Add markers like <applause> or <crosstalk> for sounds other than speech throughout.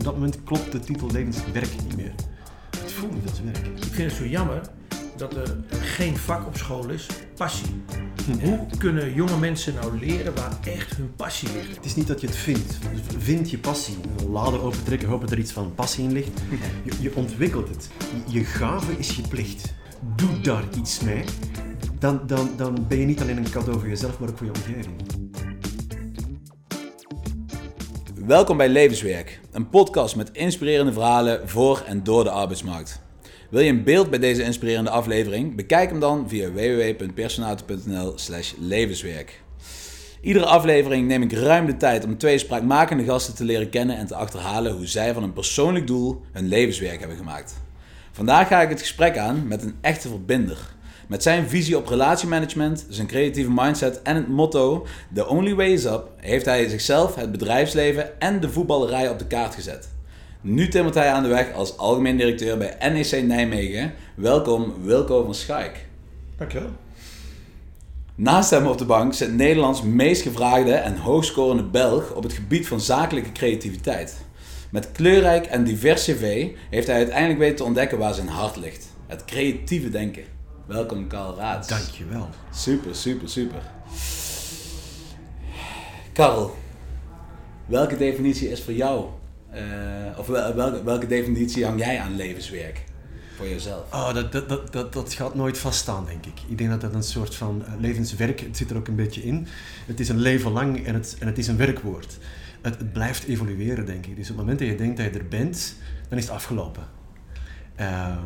op dat moment klopt de titel levenswerk niet meer. Het voelt niet als werk. Ik vind het zo jammer dat er geen vak op school is, passie. Hoe kunnen jonge mensen nou leren waar echt hun passie ligt? Het is niet dat je het vindt. Vind je passie. Laden opentrekken, hopen dat er iets van passie in ligt. Je, je ontwikkelt het. Je, je gave is je plicht. Doe daar iets mee. Dan, dan, dan ben je niet alleen een cadeau voor jezelf, maar ook voor je omgeving. Welkom bij Levenswerk, een podcast met inspirerende verhalen voor en door de arbeidsmarkt. Wil je een beeld bij deze inspirerende aflevering? Bekijk hem dan via www.personato.nl/slash levenswerk. Iedere aflevering neem ik ruim de tijd om twee spraakmakende gasten te leren kennen en te achterhalen hoe zij van een persoonlijk doel hun levenswerk hebben gemaakt. Vandaag ga ik het gesprek aan met een echte verbinder. Met zijn visie op relatiemanagement, zijn creatieve mindset en het motto The Only Way is Up heeft hij zichzelf, het bedrijfsleven en de voetballerij op de kaart gezet. Nu timmert hij aan de weg als algemeen directeur bij NEC Nijmegen. Welkom Wilco van Schaik. Dankjewel. Naast hem op de bank zit Nederlands meest gevraagde en hoogscorende Belg op het gebied van zakelijke creativiteit. Met kleurrijk en divers cv heeft hij uiteindelijk weten te ontdekken waar zijn hart ligt. Het creatieve denken. Welkom Karl Raats. Dankjewel. Super, super, super. Karl, welke definitie is voor jou, eh, of wel- welke, welke definitie hang jij aan levenswerk voor jezelf? Oh, dat, dat, dat, dat, dat gaat nooit vaststaan, denk ik. Ik denk dat dat een soort van eh, levenswerk, het zit er ook een beetje in. Het is een leven lang en het, en het is een werkwoord. Het, het blijft evolueren, denk ik. Dus op het moment dat je denkt dat je er bent, dan is het afgelopen. Ehm,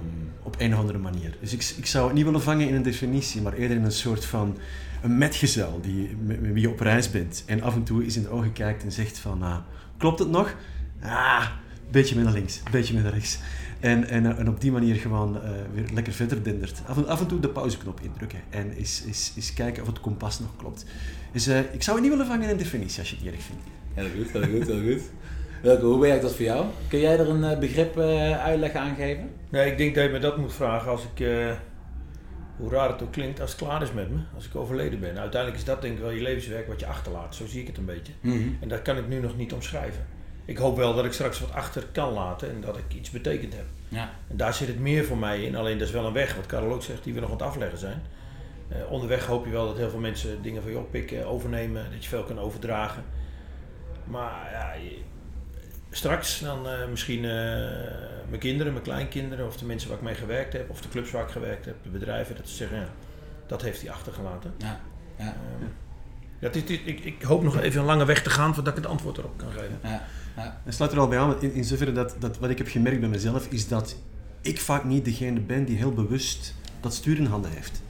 op een of andere manier. Dus ik, ik zou het niet willen vangen in een definitie, maar eerder in een soort van een metgezel die, met, wie je op reis bent. En af en toe eens in de ogen kijkt en zegt van, ah, klopt het nog? Ah, beetje meer naar links, beetje meer naar rechts. En, en, eh, en op die manier gewoon eh, weer lekker verder dendert. Af en, af en toe de pauzeknop indrukken en eens, eens, eens kijken of het kompas nog klopt. Dus eh, ik zou het niet willen vangen in een definitie als je het niet erg vindt. Heel goed, heel goed, heel goed. Welke, hoe werkt dat voor jou? Kun jij er een eh, begrip eh, uitleg aan geven? Nee, ik denk dat je me dat moet vragen als ik, eh, hoe raar het ook klinkt, als het klaar is met me, als ik overleden ben. Uiteindelijk is dat denk ik wel je levenswerk wat je achterlaat, zo zie ik het een beetje. En dat kan ik nu nog niet omschrijven. Ik hoop wel dat ik straks wat achter kan laten en dat ik iets betekend heb. Ja. En daar zit het meer voor mij in, alleen dat is wel een weg, wat Karel ook zegt, die we nog aan het afleggen zijn. Onderweg hoop je wel dat heel veel mensen dingen van je oppikken, overnemen, dat je veel kan overdragen. Maar ja, straks dan eh, misschien eh, mijn kinderen, mijn kleinkinderen of de mensen waar ik mee gewerkt heb, of de clubs waar ik gewerkt heb, de bedrijven, dat ze zeggen, ja, dat heeft hij achtergelaten. Ja. ja. Ehm, ja, dit, dit- ik, ik hoop nog even een lange weg te gaan voordat ik het antwoord erop kan geven. ja. ja. En sluit er al bij aan, want in, in zoverre dat, dat wat ik heb gemerkt bij mezelf, is dat ik vaak niet degene ben die heel bewust dat stuur in handen heeft.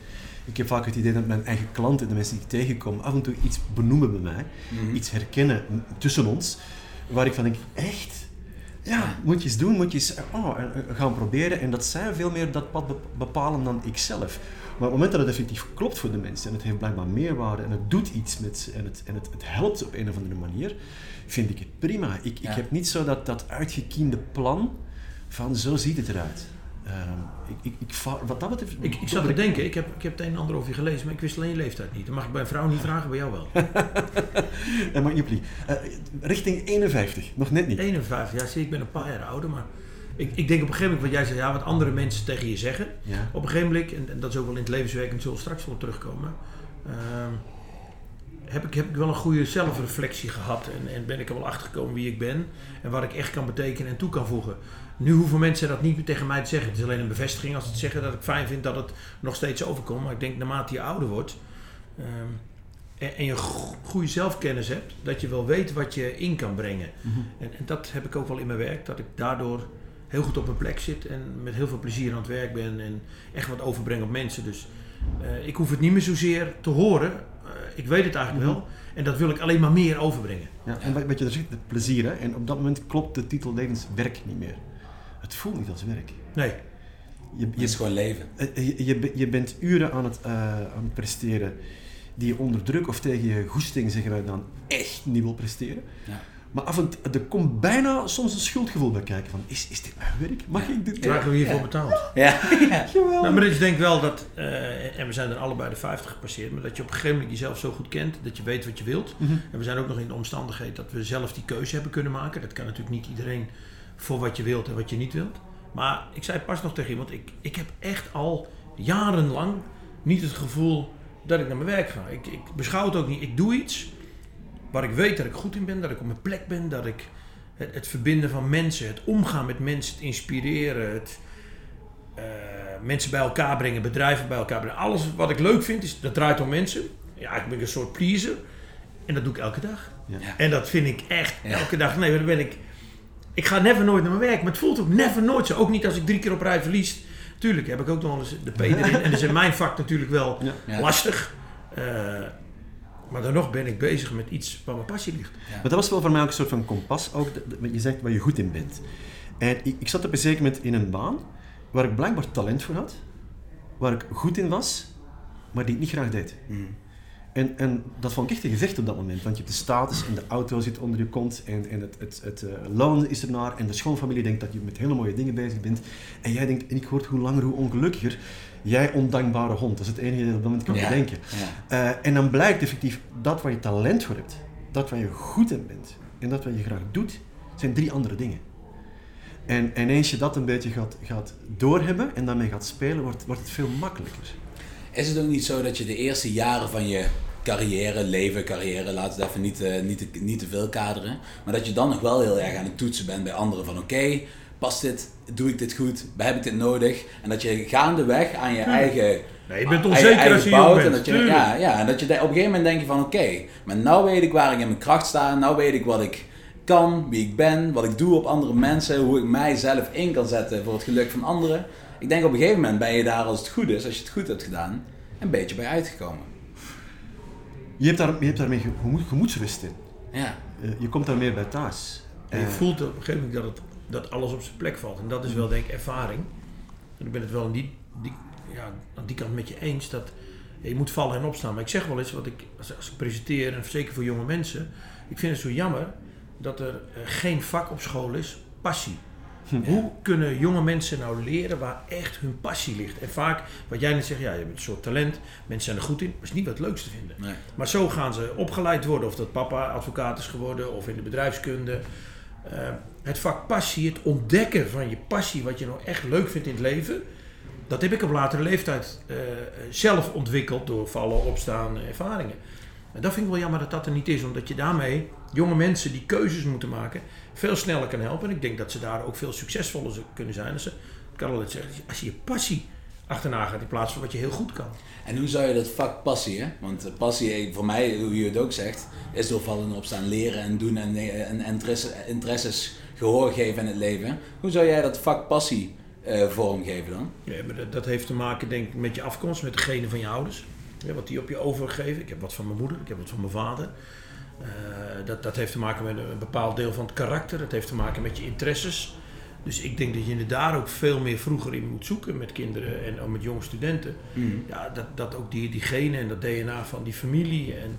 Ik heb vaak het idee dat mijn eigen klanten, de mensen die ik tegenkom, af en toe iets benoemen bij mij, Mhm. iets herkennen tussen ons, waar ik van denk, echt? Ja, moet je eens doen, moet je eens oh, eh, eh, gaan proberen. En dat zij veel meer dat pad be- bepalen dan ik zelf. Maar op het moment dat het effectief klopt voor de mensen en het heeft blijkbaar meerwaarde en het doet iets met ze en het, en het, het helpt op een of andere manier, vind ik het prima. Ik, Ja. ik heb niet zo dat, dat uitgekiende plan van zo ziet het eruit. Ehm, ik, ik, ik, wat dat betreft... Ik, ik zat te denken, ik heb, ik heb het een en ander over je gelezen, maar ik wist alleen je leeftijd niet. Dat mag ik bij een vrouw niet vragen, bij jou wel. <laughs> Eh, maar Joeplie, eh, richting 51, nog net niet. 51, ja zie ik ben een paar jaar ouder, maar ik, ik denk op een gegeven moment wat jij zei, ja, wat andere mensen tegen je zeggen. Ja. Op een gegeven moment, en, en dat is ook wel in het levenswerk, en zullen we straks wel op terugkomen, ehm, heb, ik, heb ik wel een goede zelfreflectie gehad en, en ben ik er wel achter gekomen wie ik ben en wat ik echt kan betekenen en toe kan voegen. Nu hoeven mensen dat niet meer tegen mij te zeggen. Het is alleen een bevestiging als ze het zeggen dat ik fijn vind dat het nog steeds overkomt. Maar ik denk naarmate je ouder wordt ehm, en, en je go- goede zelfkennis hebt, dat je wel weet wat je in kan brengen. En, en dat heb ik ook wel in mijn werk, dat ik daardoor heel goed op mijn plek zit en met heel veel plezier aan het werk ben en echt wat overbreng op mensen. Dus eh, ik hoef het niet meer zozeer te horen. Eh, ik weet het eigenlijk wel. En dat wil ik alleen maar meer overbrengen. Ja, en wat, wat je er zegt, het plezier. Hè? En op dat moment klopt de titel levenswerk niet meer. Het voelt niet als werk. Nee, Je, Het je, is gewoon leven. eh, je, je, je bent uren aan het, eh, aan het presteren die je onder druk of tegen je goesting, zeggen wij dan, echt niet wil presteren. Ja. Maar af en toe, er komt bijna soms een schuldgevoel bij kijken van, is, is dit mijn werk? Mag ik dit doen? Krijgen we hiervoor Ja. betaald? Ja. Jawel. <laughs> Nou, maar ik denk wel dat, eh, en we zijn dan allebei de 50 gepasseerd, maar dat je op een gegeven moment jezelf zo goed kent, dat je weet wat je wilt. Mhm. En we zijn ook nog in de omstandigheid dat we zelf die keuze hebben kunnen maken. Dat kan natuurlijk niet iedereen voor wat je wilt en wat je niet wilt. Maar ik zei pas nog tegen iemand, ik, ik heb echt al jarenlang niet het gevoel dat ik naar mijn werk ga. Ik, ik beschouw het ook niet. Ik doe iets waar ik weet dat ik goed in ben, dat ik op mijn plek ben, dat ik het, het verbinden van mensen, het omgaan met mensen, het inspireren, het eh, mensen bij elkaar brengen, bedrijven bij elkaar brengen. Alles wat ik leuk vind, is, dat draait om mensen. Ja, ik ben een soort pleaser. En dat doe ik elke dag. Ja. En dat vind ik echt Ja. elke dag. Nee, dan ben ik. Ik ga never nooit naar mijn werk, maar het voelt ook never nooit zo. Ook niet als ik drie keer op rij verlies. Tuurlijk heb ik ook nog wel eens de P erin. En dat is in mijn vak natuurlijk wel Ja. Ja. lastig. Eh, maar dan nog ben ik bezig met iets waar mijn passie ligt. Maar dat was wel voor mij ook een soort van kompas. Ook je zegt waar je goed in bent. En ik, ik zat op een zeker moment in een baan waar ik blijkbaar talent voor had. Waar ik goed in was, maar die ik niet graag deed. Mm. En, en dat vond ik echt een gevecht op dat moment. Want je hebt de status en de auto zit onder je kont. En, en het, het, het eh, loon is ernaar. En de schoonfamilie denkt dat je met hele mooie dingen bezig bent. En jij denkt, en ik word hoe langer hoe ongelukkiger. Jij ondankbare hond. Dat is het enige dat je op dat moment kan Ja. bedenken. Ja. Eh, en dan blijkt effectief dat waar je talent voor hebt, dat waar je goed in bent en dat wat je graag doet, zijn drie andere dingen. En, en eens je dat een beetje gaat, gaat doorhebben en daarmee gaat spelen, wordt, wordt het veel makkelijker. Is het ook niet zo dat je de eerste jaren van je carrière, leven, carrière, laten we het even niet, eh, niet, te, niet te veel kaderen, maar dat je dan nog wel heel erg aan het toetsen bent bij anderen van oké, past dit, doe ik dit goed, heb ik dit nodig? En dat je gaandeweg aan je eigen Nee, je bent eigen- onzeker eigen als je bouwt bent. En dat je, tuurlijk. ja, ja, en dat je op een gegeven moment denk je van oké, maar nou weet ik waar ik in mijn kracht sta, nou weet ik wat ik kan, wie ik ben, wat ik doe op andere mensen, hoe ik mijzelf in kan zetten voor het geluk van anderen. Ik denk op een gegeven moment ben je daar als het goed is, als je het goed hebt gedaan, een beetje bij uitgekomen. Je hebt, daar, je hebt daarmee gemoed, gemoedsrust in. Ja, Eh, je komt daar meer bij thuis. En je Eh, voelt op een gegeven moment dat, het, dat alles op zijn plek valt. En dat is wel denk ik ervaring. En ik ben het wel aan die, die, ja, aan die kant met je eens. Dat je moet vallen en opstaan. Maar ik zeg wel eens, wat ik, als, als ik presenteer, en zeker voor jonge mensen. Ik vind het zo jammer dat er eh, geen vak op school is, passie. Hoe kunnen jonge mensen nou leren waar echt hun passie ligt? En vaak, wat jij net zegt, ja, je hebt een soort talent, mensen zijn er goed in, maar is niet wat het leukste vinden. nee. Maar zo gaan ze opgeleid worden, of dat papa advocaat is geworden of in de bedrijfskunde. Eh, het vak passie, het ontdekken van je passie, wat je nou echt leuk vindt in het leven, dat heb ik op latere leeftijd eh, zelf ontwikkeld door vallen, opstaan, eh, ervaringen. En dat vind ik wel jammer dat dat er niet is, omdat je daarmee jonge mensen die keuzes moeten maken veel sneller kan helpen. En ik denk dat ze daar ook veel succesvoller kunnen zijn. Ze, ik kan altijd zeggen, als je je passie achterna gaat in plaats van wat je heel goed kan. En hoe zou je dat vak passie, hè? Want eh, passie, eh, voor mij, hoe je het ook zegt, is door vallen en opstaan, leren en doen en, eh, en interesse, interesses gehoor geven in het leven. Hoe zou jij dat vak passie eh, vormgeven dan? Ja, maar dat, dat heeft te maken denk ik met je afkomst, met degene van je ouders. Ja, wat die op je overgeven. Ik heb wat van mijn moeder, ik heb wat van mijn vader. Eh, dat, dat heeft te maken met een bepaald deel van het karakter. Dat heeft te maken met je interesses. Dus ik denk dat je er daar ook veel meer vroeger in moet zoeken met kinderen en ook met jonge studenten. Ja, dat, dat ook die, die genen en dat DNA van die familie. En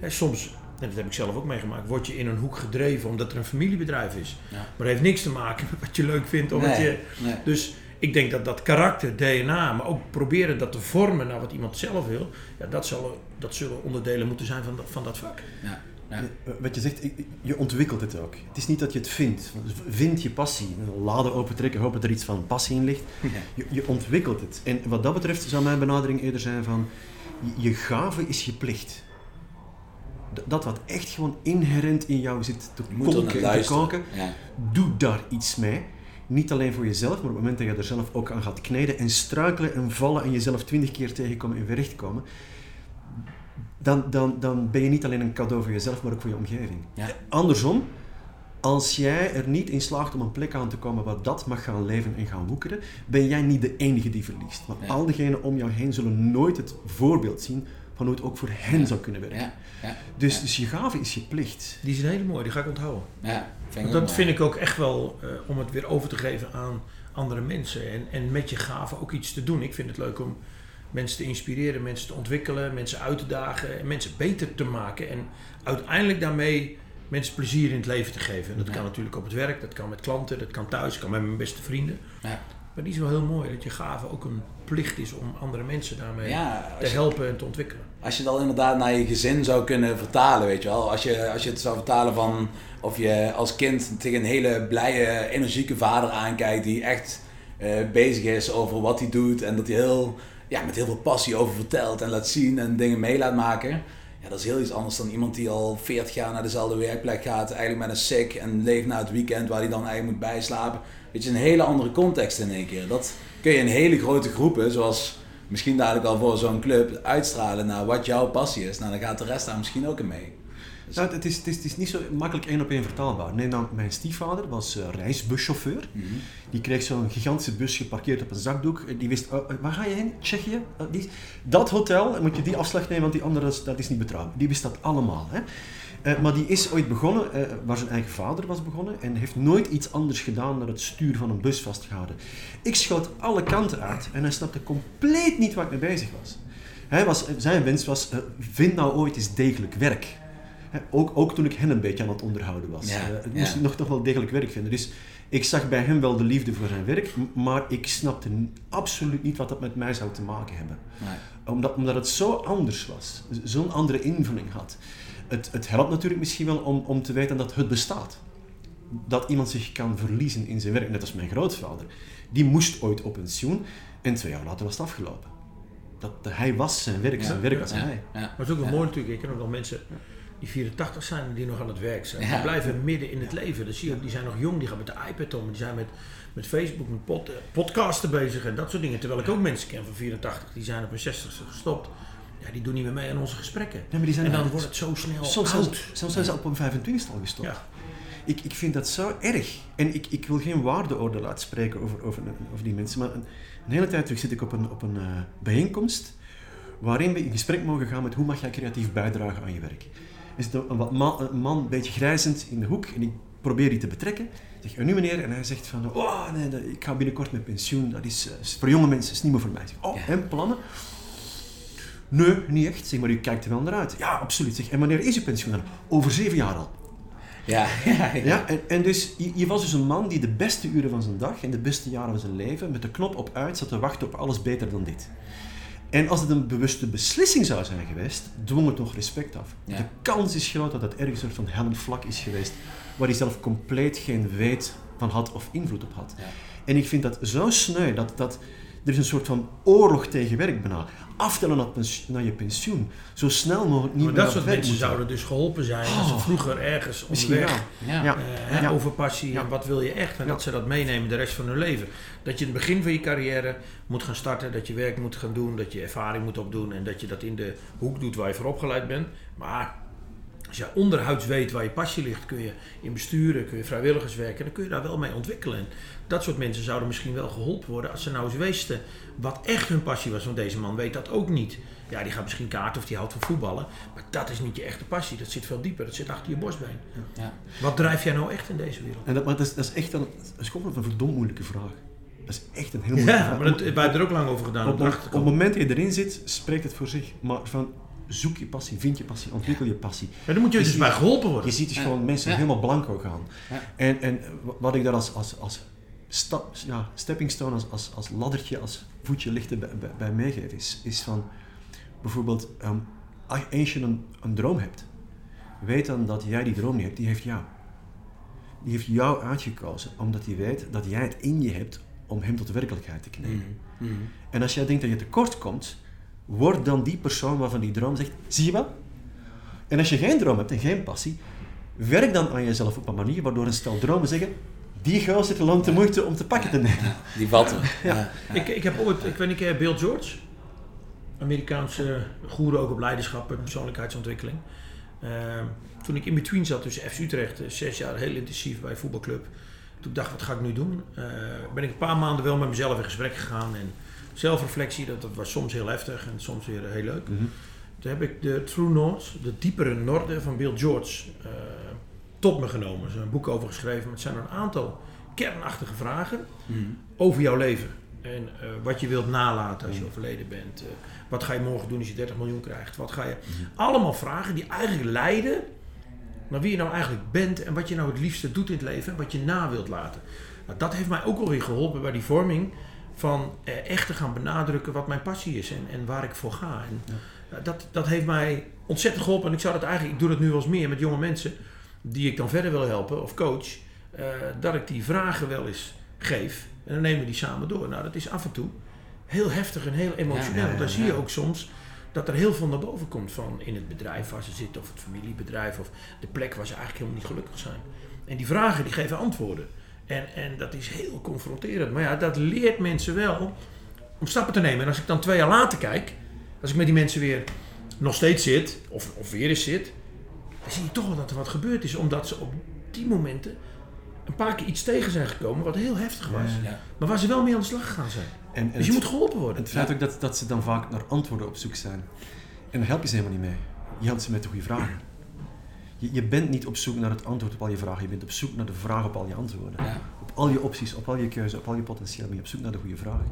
hè, soms, en dat heb ik zelf ook meegemaakt, word je in een hoek gedreven omdat er een familiebedrijf is. Ja. Maar dat heeft niks te maken met wat je leuk vindt of wat je... nee. Dus ik denk dat dat karakter, DNA, maar ook proberen dat te vormen naar wat iemand zelf wil, ja, dat, zal, dat zullen onderdelen moeten zijn van dat, van dat vak. Ja, ja. Eh, Wat je zegt, je ontwikkelt het ook. Het is niet dat je het vindt. Vind je passie. Laden opentrekken, hopen dat er iets van passie in ligt. Je, je ontwikkelt het. En wat dat betreft zou mijn benadering eerder zijn van... Je, gave is je plicht. Dat wat echt gewoon inherent in jou zit te Je moet er naar kolken en te koken, Ja. doe daar iets mee. Niet alleen voor jezelf, maar op het moment dat je er zelf ook aan gaat kneden en struikelen en vallen en jezelf twintig keer tegenkomen en terechtkomen, dan, dan, dan ben je niet alleen een cadeau voor jezelf, maar ook voor je omgeving. Ja. Andersom, als jij er niet in slaagt om een plek aan te komen waar dat mag gaan leven en gaan woekeren, ben jij niet de enige die verliest. Maar Ja. al diegenen om jou heen zullen nooit het voorbeeld zien van hoe het ook voor hen zou kunnen werken. Ja, ja, Dus, ja. dus je gave is je plicht. Die is een hele mooie, die ga ik onthouden. ja. Vind ik Want ook dat mooi. vind ik ook echt wel eh, om het weer over te geven aan andere mensen. En, en met je gave ook iets te doen. Ik vind het leuk om mensen te inspireren, mensen te ontwikkelen, mensen uit te dagen en mensen beter te maken. En uiteindelijk daarmee mensen plezier in het leven te geven. En dat Ja. kan natuurlijk op het werk, dat kan met klanten, dat kan thuis, dat kan met mijn beste vrienden. Ja. Maar die is wel heel mooi dat je gave ook een plicht is om andere mensen daarmee Ja, te je, helpen en te ontwikkelen. als je dat inderdaad naar je gezin zou kunnen vertalen, weet je wel. Als je, als je het zou vertalen van of je als kind tegen een hele blije, energieke vader aankijkt die echt eh, bezig is over wat hij doet en dat hij heel, ja, met heel veel passie over vertelt en laat zien en dingen mee laat maken. Ja, dat is heel iets anders dan iemand die al 40 jaar naar dezelfde werkplek gaat, eigenlijk met een sick en leeft na het weekend waar hij dan eigenlijk moet bijslapen. Weet je, een hele andere context in één keer. Dat kun je in hele grote groepen, zoals misschien dadelijk al voor zo'n club, uitstralen naar wat jouw passie is. Nou, dan gaat de rest daar misschien ook in mee. Nou, het, is, het, is, het is niet zo makkelijk één op één vertaalbaar. Nee, dan, mijn stiefvader was eh, reisbuschauffeur. Die kreeg zo'n gigantische bus geparkeerd op een zakdoek. Die wist, oh, eh, waar ga je heen? Tsjechië? Eh, die, dat hotel, moet je die afslag nemen, want die andere is- dat is niet betrouwbaar. Die wist dat allemaal. Hè? Maar die is ooit begonnen, waar zijn eigen vader was begonnen, en heeft nooit iets anders gedaan dan het stuur van een bus vastgehouden. Ik schoot alle kanten uit en hij snapte compleet niet waar ik mee bezig was. Hij was zijn wens was, vind nou ooit eens degelijk werk. Hè, ook, ook toen ik hen een beetje aan het onderhouden was. Ja, Eh, het ja. moest ik nog toch wel degelijk werk vinden. Dus ik zag bij hem wel de liefde voor zijn werk, maar ik snapte absoluut niet wat dat met mij zou te maken hebben. Nee. Omdat, omdat het zo anders was, zo'n andere invulling had. Het, het helpt natuurlijk misschien wel om, om te weten dat het bestaat. Dat iemand zich kan verliezen in zijn werk, net als mijn grootvader. Die moest ooit op pensioen en twee jaar later was het afgelopen. Dat, hij was zijn werk, Ja, zijn werk was Ja, hij. ja. Maar het is ook wel Ja. mooi natuurlijk. Ik ken ook wel mensen die 84 zijn en die nog aan het werk zijn. Die blijven midden in het leven. Dat zie je ook. Die zijn nog jong, die gaan met de iPad om. Die zijn met, met Facebook, met pod, eh, podcasten bezig en dat soort dingen. Terwijl ik ook mensen ken van 84, die zijn op hun 60ste gestopt. Ja, die doen niet meer mee aan onze gesprekken. Ja, maar die zijn en dan wordt het zo snel Soms, oud. soms, zijn ze op een 25 al gestopt. Ja. Ik, ik vind dat zo erg. En ik, ik wil geen waardeoordeel uitspreken over, over, over die mensen. Maar een, een hele tijd terug zit ik op een, op een eh, bijeenkomst waarin we in gesprek mogen gaan met hoe mag jij creatief bijdragen aan je werk. Er zit een, wat man, een man een beetje grijzend in de hoek en ik probeer die te betrekken. Ik zeg, en nu meneer? En hij zegt van, oh nee, ik ga binnenkort met pensioen. Dat is, eh, is voor jonge mensen, is niet meer voor mij. Ik zeg, oh, Ja. en plannen? Nee, niet echt. Zeg maar, u kijkt er wel naar uit. Ja, absoluut. Zeg, en wanneer is uw pensioen dan? Over zeven jaar al. Ja, <laughs> ja, ja. Ja, en, en dus je, je was dus een man die de beste uren van zijn dag en de beste jaren van zijn leven met de knop op uit zat te wachten op alles beter dan dit. En als het een bewuste beslissing zou zijn geweest, dwong het nog respect af. Ja. De kans is groot dat het ergens een soort van hellend vlak is geweest, waar hij zelf compleet geen weet van had of invloed op had. Ja. En ik vind dat zo sneu, dat, dat er is een soort van oorlog tegen werk bijna. Aftellen naar, je pensioen. Zo snel mogelijk niet Maar meer dat soort werk mensen moeten. zouden dus geholpen zijn als ze Oh. vroeger ergens Misschien onderweg. Ja. Ja. Eh, Ja. over passie Ja. en wat wil je echt. En Ja. dat ze dat meenemen de rest van hun leven. Dat je in het begin van je carrière moet gaan starten, dat je werk moet gaan doen, dat je ervaring moet opdoen en dat je dat in de hoek doet waar je voor opgeleid bent. Maar als je onderhuids weet waar je passie ligt, kun je in besturen, kun je vrijwilligers werken, dan kun je daar wel mee ontwikkelen. Dat soort mensen zouden misschien wel geholpen worden als ze nou eens wisten wat echt hun passie was. Want deze man weet dat ook niet. Ja, die gaat misschien kaarten of die houdt van voetballen. Maar dat is niet je echte passie. Dat zit veel dieper. Dat zit achter je borstbeen. Ja. Wat drijf jij nou echt in deze wereld? En dat, maar dat is, dat is echt een, dat is gewoon een verdomd moeilijke vraag. Dat is echt een heel moeilijke Ja, vraag. maar dat, wij hebben er ook lang over gedaan om op, het moment dat je erin zit, spreekt het voor zich. Maar van zoek je passie, vind je passie, ontwikkel je passie. Maar dan moet je Je dus ziet- bij geholpen worden. Je ziet dus Ja. gewoon mensen Ja. helemaal blanco gaan. Ja. En, en wat ik daar als, als, als stap, ja, stepping stone, als, als, als laddertje, als voetje lichten bij, bij, bij meegeef, is, is van bijvoorbeeld, ehm, als je een, een droom hebt, weet dan dat jij die droom niet hebt, die heeft jou. Die heeft jou uitgekozen, omdat hij weet dat jij het in je hebt om hem tot werkelijkheid te kneden. Mhm. Mhm. En als jij denkt dat je tekort komt, word dan die persoon waarvan die droom zegt, zie je wel? En als je geen droom hebt en geen passie, werk dan aan jezelf op een manier waardoor een stel dromen zeggen, die gozer zit lang te moeite om te pakken te nemen. Die valt. Ja. Ja. Ja. Ik, ik heb ooit, ik weet niet, Bill George? Amerikaanse goeroe ook op leiderschap en persoonlijkheidsontwikkeling. Ehm, toen ik in between zat tussen FC Utrecht, eh, zes jaar heel intensief bij een voetbalclub. Toen ik dacht, wat ga ik nu doen? Eh, ben ik een paar maanden wel met mezelf in gesprek gegaan. En zelfreflectie, dat, dat was soms heel heftig en soms weer heel leuk. Toen heb ik de True North, de diepere Noorden van Bill George, eh, tot me genomen. Er is een boek over geschreven, maar het zijn een aantal kernachtige vragen Mhm. over jouw leven. En eh, wat je wilt nalaten als je overleden bent. Eh, wat ga je morgen doen als je 30 miljoen krijgt? Wat ga je... Allemaal vragen die eigenlijk leiden naar wie je nou eigenlijk bent en wat je nou het liefste doet in het leven en wat je na wilt laten. Nou, dat heeft mij ook alweer geholpen bij die vorming van eh, echt te gaan benadrukken wat mijn passie is en, en waar ik voor ga. En, ja, dat, dat heeft mij ontzettend geholpen. En ik zou dat eigenlijk, ik doe dat nu wel eens meer met jonge mensen die ik dan verder wil helpen of coach. eh, dat ik die vragen wel eens geef en dan nemen we die samen door. Nou, dat is af en toe heel heftig en heel emotioneel. Ja, ja, Want dan zie je ook soms dat er heel veel naar boven komt van in het bedrijf waar ze zitten of het familiebedrijf of de plek waar ze eigenlijk helemaal niet gelukkig zijn. En die vragen die geven antwoorden. En, en dat is heel confronterend. Maar ja, dat leert mensen wel om stappen te nemen. En als ik dan twee jaar later kijk, als ik met die mensen weer nog steeds zit, of, of weer eens zit, dan zie je toch wel dat er wat gebeurd is. Omdat ze op die momenten een paar keer iets tegen zijn gekomen wat heel heftig was. Ja. Maar waar ze wel mee aan de slag gegaan zijn. En, en Dus je moet geholpen worden. Het feit ook dat, dat ze dan vaak naar antwoorden op zoek zijn. En daar help je ze helemaal niet mee. Je helpt ze met de goede vragen. Je, je bent niet op zoek naar het antwoord op al je vragen. Je bent op zoek naar de vraag op al je antwoorden. Ja. Op al je opties, op al je keuze, op al je potentieel. Ben je op zoek naar de goede vragen.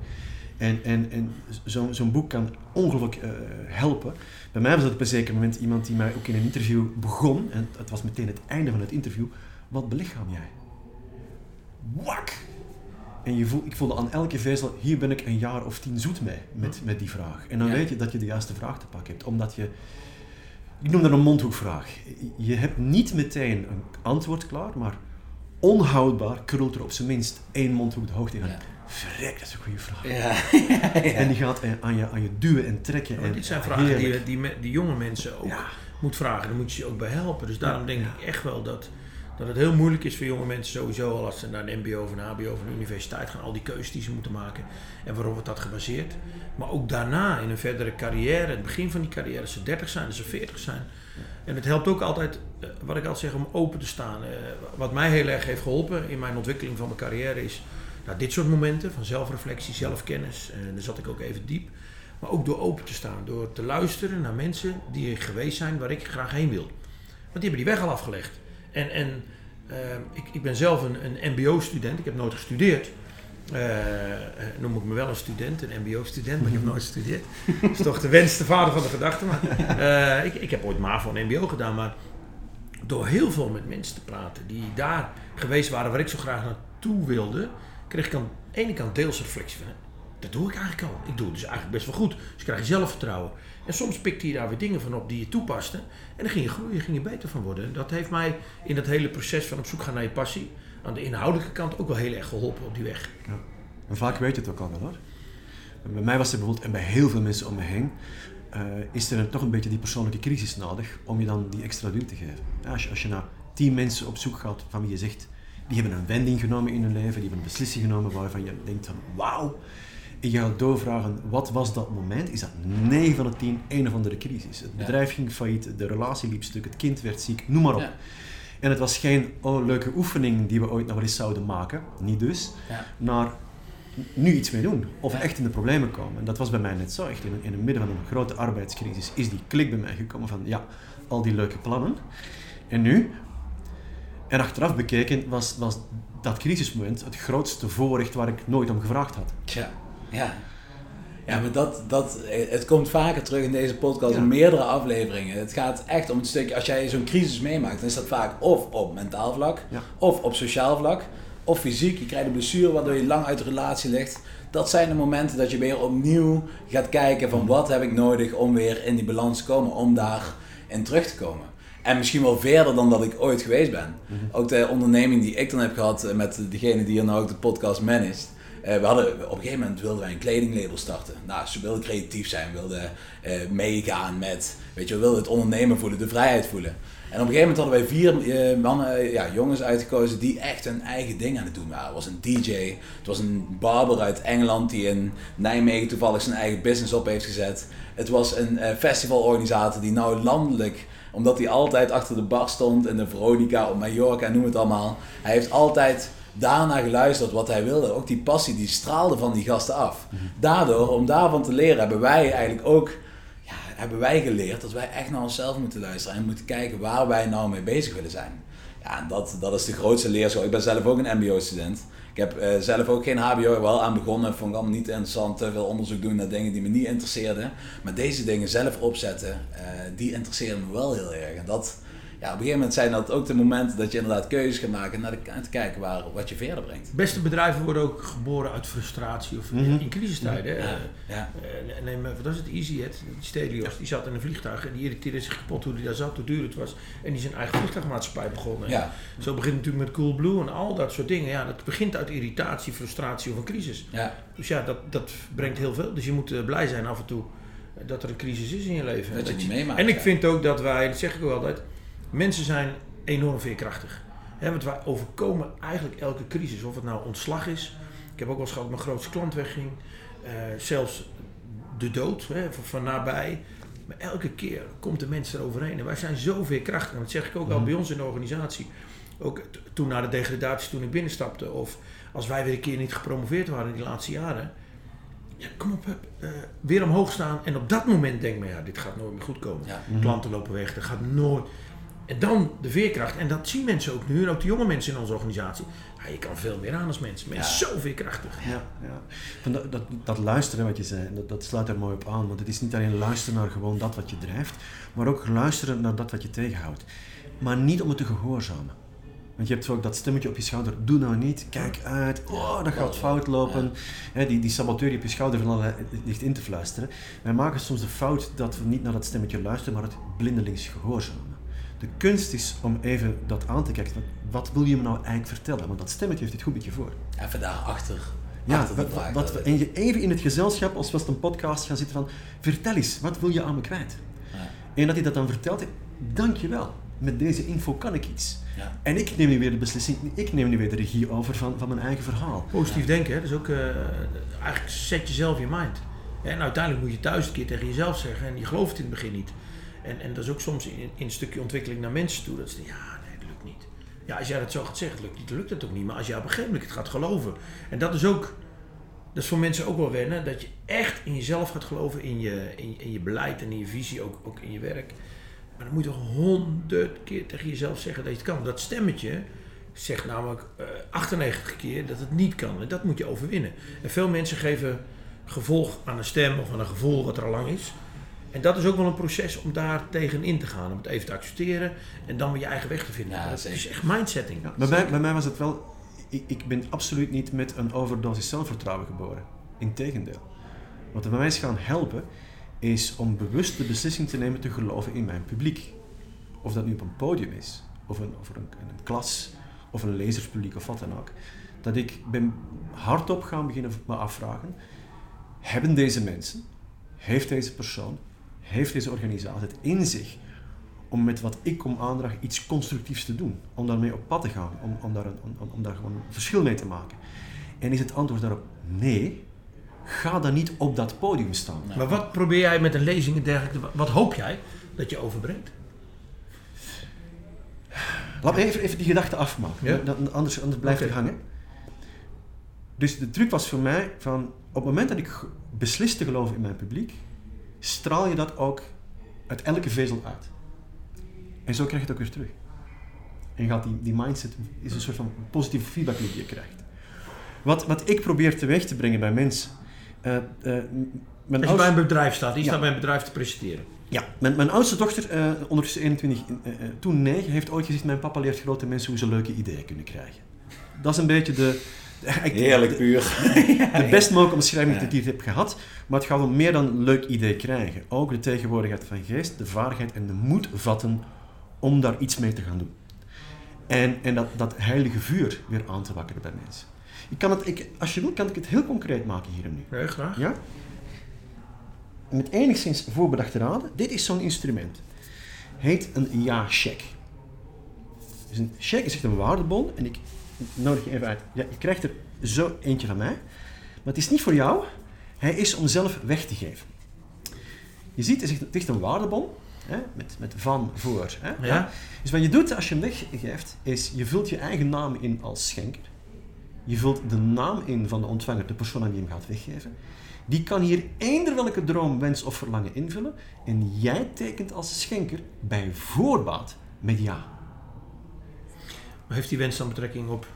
En, en, en zo- zo'n boek kan ongelooflijk eh, helpen. Bij mij was dat op een zeker moment iemand die mij ook in een interview begon. En het was meteen het einde van het interview. Wat belichaam jij? Wak! En je voel, ik voelde aan elke vezel, hier ben ik een jaar of tien zoet mee, met, met die vraag. En dan Ja. weet je dat je de juiste vraag te pakken hebt. Omdat je, ik noem dat een mondhoekvraag. Je hebt niet meteen een antwoord klaar, maar onhoudbaar krult er op zijn minst één mondhoek de hoogte in. Ja. Verrek, dat is een goede vraag. <laughs> Ja. ja. En die gaat aan je, aan je duwen en trekken. Maar en, dit zijn vragen die, heerlijk. die, jonge mensen ook moet vragen. Daar moet je ze ook bij helpen. Dus daarom denk ik echt wel dat, dat het heel moeilijk is voor jonge mensen sowieso al als ze naar een mbo of een hbo of een universiteit gaan. Al die keuzes die ze moeten maken en waarop wordt dat gebaseerd. Maar ook daarna in een verdere carrière, het begin van die carrière, als ze 30 zijn, als ze 40 zijn. En het helpt ook altijd, eh, wat ik altijd zeg, om open te staan. Eh, Wat mij heel erg heeft geholpen in mijn ontwikkeling van mijn carrière is nou, dit soort momenten van zelfreflectie, zelfkennis. En daar zat ik ook even diep. Maar ook door open te staan, door te luisteren naar mensen die er geweest zijn waar ik graag heen wil. Want die hebben die weg al afgelegd. En, en eh, ik, ik ben zelf een, een MBO-student, ik heb nooit gestudeerd. Eh, eh, noem ik me wel een student, een MBO-student, maar ik heb <laughs> nooit gestudeerd. Dat is toch de wens, de vader van de gedachte. Maar, eh, ik, ik heb ooit MAVO en MBO gedaan, maar door heel veel met mensen te praten die daar geweest waren waar ik zo graag naartoe wilde, kreeg ik aan de ene kant deels reflectie van, dat doe ik eigenlijk al. Ik doe het dus eigenlijk best wel goed. Dus krijg je zelfvertrouwen. En soms pikte je daar weer dingen van op die je toepaste. En dan ging je groeien, ging je beter van worden. En dat heeft mij in dat hele proces van op zoek gaan naar je passie, aan de inhoudelijke kant ook wel heel erg geholpen op die weg. Ja. En vaak weet je het ook al wel hoor. Bij mij was er bijvoorbeeld, en bij heel veel mensen om me heen, eh, is er toch een beetje die persoonlijke crisis nodig om je dan die extra duw te geven. Ja, als, als je naar tien mensen op zoek gaat van wie je zegt, die hebben een wending genomen in hun leven, die hebben een beslissing genomen waarvan je denkt van wauw. En je gaat doorvragen, wat was dat moment? Is dat 9 van de 10 een of andere crisis? Het Ja. bedrijf ging failliet, de relatie liep stuk, het kind werd ziek, noem maar op. Ja. En het was geen oh, leuke oefening die we ooit nog wel eens zouden maken, niet dus, Ja. naar nu iets mee doen of Ja. echt in de problemen komen. En dat was bij mij net zo. Echt in, in het midden van een grote arbeidscrisis is die klik bij mij gekomen van ja, al die leuke plannen. En nu? En achteraf bekeken was, was dat crisismoment het grootste voorrecht waar ik nooit om gevraagd had. Tja, ja. Ja, maar dat, dat, het komt vaker terug in deze podcast Ja. in meerdere afleveringen. Het gaat echt om het stukje, als jij zo'n crisis meemaakt, dan is dat vaak of op mentaal vlak, Ja. of op sociaal vlak, of fysiek. Je krijgt een blessure waardoor je lang uit de relatie ligt. Dat zijn de momenten dat je weer opnieuw gaat kijken van wat heb ik nodig om weer in die balans te komen, om daarin terug te komen. En misschien wel verder dan dat ik ooit geweest ben. Ook de onderneming die ik dan heb gehad eh, met degene die hier nou ook de podcast managt. Eh, we hadden, op een gegeven moment wilden wij een kledinglabel starten. Nou, ze wilden creatief zijn, wilden eh, meegaan met, weet je, we wilden het ondernemen voelen, de vrijheid voelen. En op een gegeven moment hadden wij vier mannen, ja, jongens uitgekozen die echt hun eigen ding aan het doen waren. Het was een DJ, het was een barber uit Engeland die in Nijmegen toevallig zijn eigen business op heeft gezet. Het was een festivalorganisator die nou landelijk, omdat hij altijd achter de bar stond in de Veronica op Mallorca, noem het allemaal. Hij heeft altijd daarna geluisterd wat hij wilde. Ook die passie die straalde van die gasten af. Daardoor, om daarvan te leren, hebben wij eigenlijk ook ja, hebben wij geleerd dat wij echt naar onszelf moeten luisteren en moeten kijken waar wij nou mee bezig willen zijn. Ja, en dat, dat is de grootste leerschool. Ik ben zelf ook een MBO-student. Ik heb eh, zelf ook geen HBO, wel aan begonnen. Vond ik allemaal niet interessant. Te veel onderzoek doen naar dingen die me niet interesseerden. Maar deze dingen zelf opzetten, eh, die interesseerden me wel heel erg. En dat, Ja, op een gegeven moment zijn dat ook de momenten dat je inderdaad keuzes gaat maken naar de, en te kijken waar, wat je verder brengt. Beste bedrijven worden ook geboren uit frustratie of Mhm. in crisistijden. Ja, Eh, ja. neem, eh, wat was het, EasyJet, die Stelios, die zat in een vliegtuig en die irriteerde zich kapot hoe hij daar zat, hoe duur het was. En die zijn eigen vliegtuigmaatschappij begonnen. Ja. Zo begint het natuurlijk met Coolblue en al dat soort dingen. Ja, dat begint uit irritatie, frustratie of een crisis. Ja, Dus ja, dat, dat brengt heel veel. Dus je moet blij zijn af en toe dat er een crisis is in je leven. Dat je die meemaakt, En ik ja. vind ook dat wij, dat zeg ik ook altijd, mensen zijn enorm veerkrachtig. Hè, want wij overkomen eigenlijk elke crisis. Of het nou ontslag is. Ik heb ook wel eens gehad dat mijn grootste klant wegging. Eh, zelfs de dood hè, van, van nabij. Maar elke keer komt de mens eroverheen. En wij zijn zo veerkrachtig. En dat zeg ik ook al Mhm. bij ons in de organisatie. Ook toen na de degradatie, toen ik binnenstapte. Of als wij weer een keer niet gepromoveerd waren in die laatste jaren. Ja, kom op, eh, weer omhoog staan. En op dat moment denk ik, me, ja, dit gaat nooit meer goed komen. ja. Mhm. Klanten lopen weg, dat gaat nooit. En dan de veerkracht. En dat zien mensen ook nu. En ook de jonge mensen in onze organisatie. Ja, je kan veel meer aan als mensen. Mensen Ja. zijn zo veerkrachtig. Ja, ja. Van Dat, dat, dat luisteren wat je zei, dat, dat sluit er mooi op aan. Want het is niet alleen luisteren naar gewoon dat wat je drijft, maar ook luisteren naar dat wat je tegenhoudt. Maar niet om het te gehoorzamen. Want je hebt ook dat stemmetje op je schouder, doe nou niet, kijk uit, oh, dat gaat fout lopen. Die, die saboteur die op je schouder van allerlei ligt in te fluisteren. Wij maken soms de fout dat we niet naar dat stemmetje luisteren, maar het blindelings gehoorzamen. De kunst is om even dat aan te kijken. Wat, wil je me nou eigenlijk vertellen? Want dat stemmetje heeft het goed met je voor. Even daarachter. Ja, achter wat, vraag. wat, we- en je even in het gezelschap, als we als een podcast gaan zitten van, vertel eens, wat wil je aan me kwijt? Ja. En dat hij dat dan vertelt, dank je wel. Met deze info kan ik iets. Ja. En ik neem nu weer de beslissing, ik neem nu weer de regie over van, van mijn eigen verhaal. Positief denken, hè? dat is ook... eh, eigenlijk zet jezelf je mind. En uiteindelijk moet je thuis een keer tegen jezelf zeggen. En je gelooft het in het begin niet. En, en dat is ook soms in, in een stukje ontwikkeling naar mensen toe. Dat ze denken, ja, nee, dat lukt niet. Ja, als jij dat zo gaat zeggen, lukt niet, lukt het ook niet. Maar als jij op een gegeven moment het gaat geloven. En dat is ook, dat is voor mensen ook wel wennen. Dat je echt in jezelf gaat geloven, in je, in, in je beleid en in je visie, ook, ook in je werk. Maar dan moet je honderd keer tegen jezelf zeggen dat je het kan. Dat stemmetje zegt namelijk eh 98 keer dat het niet kan. En dat moet je overwinnen. En veel mensen geven gevolg aan een stem of aan een gevoel wat er al lang is. En dat is ook wel een proces om daar tegenin te gaan. Om het even te accepteren en dan weer je eigen weg te vinden. Ja, dat zeker. is echt mindsetting. Ja, bij, mij, bij mij was het wel, ik, ik ben absoluut niet met een overdosis zelfvertrouwen geboren. Integendeel. Wat er bij mij is gaan helpen, is om bewust de beslissing te nemen te geloven in mijn publiek. Of dat nu op een podium is, of een, of een, een klas, of een lezerspubliek, of wat dan ook. Dat ik ben hardop gaan beginnen me afvragen, hebben deze mensen, heeft deze persoon, heeft deze organisatie het in zich om met wat ik kom aandragen iets constructiefs te doen. Om daarmee op pad te gaan, om, om, daar, een, om, om daar gewoon een verschil mee te maken. En is het antwoord daarop nee, ga dan niet op dat podium staan. Nee. Maar wat probeer jij met een lezing en dergelijke, wat hoop jij dat je overbrengt? Laat me even, even die gedachte afmaken, Ja. anders, anders blijft Oké. het hangen. Dus de truc was voor mij van, op het moment dat ik beslis te geloven in mijn publiek, straal je dat ook uit elke vezel uit. En zo krijg je het ook weer terug. En gaat die, die mindset is een soort van positieve feedback die je krijgt. Wat, wat ik probeer teweeg te brengen bij mensen. eh, eh, mijn Als je bij een bedrijf staat, die Ja. staat bij een bedrijf te presenteren. ja, mijn, mijn oudste dochter, eh, ondertussen 21, eh, eh, toen 9, heeft ooit gezegd: Mijn papa leert grote mensen hoe ze leuke ideeën kunnen krijgen. Dat is een beetje de. <laughs> Heerlijk de- puur. <laughs> De best mogelijke omschrijving Ja. die ik heb gehad. Maar het gaat om meer dan leuk idee krijgen. Ook de tegenwoordigheid van geest, de vaardigheid en de moed vatten om daar iets mee te gaan doen. En, en dat, dat heilige vuur weer aan te wakkeren bij mensen. Ik kan het, ik, als je wil, kan ik het heel concreet maken hier en nu. Nee, graag. Ja? Met enigszins voorbedachte raden. Dit is zo'n instrument. Heet een ja-check. Dus een check is echt een waardebon. En ik nodig je even uit. Ja, je krijgt er zo eentje van mij. Maar het is niet voor jou. Hij is om zelf weg te geven. Je ziet, het is echt- een waardebon. Hè, met, met van, voor. Hè, Ja. Dus wat je doet als je hem weggeeft, is je vult je eigen naam in als schenker. Je vult de naam in van de ontvanger, de persoon aan wie je hem gaat weggeven. Die kan hier eender welke droom, wens of verlangen invullen. En jij tekent als schenker bij voorbaat met ja. Maar heeft die wens dan betrekking op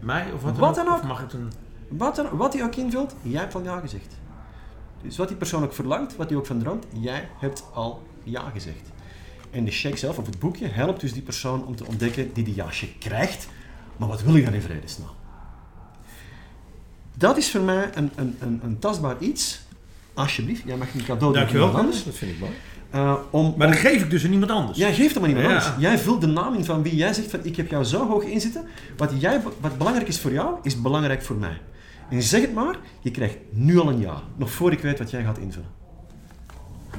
mij of wat dan Wat ook? dan ook. Of mag het een... Wat, er, wat hij ook invult, jij hebt al ja gezegd. Dus wat die persoon ook verlangt, wat hij ook van droomt, jij hebt al ja gezegd. En de check zelf, of het boekje, helpt dus die persoon om te ontdekken die die ja-check krijgt. Maar wat wil ik dan in vredesnaam? Dat is voor mij een, een, een, een tastbaar iets. Alsjeblieft, jij mag een cadeau doen. Dankjewel, Hans. Dat vind ik mooi. Uh, om, Maar om- dan geef ik dus aan iemand anders. Jij geeft hem aan iemand Ja. anders. Jij vult de naam in van wie jij zegt van ik heb jou zo hoog inzitten. Wat, jij, wat belangrijk is voor jou, is belangrijk voor mij. En zeg het maar, je krijgt nu al een ja. Nog voor ik weet wat jij gaat invullen.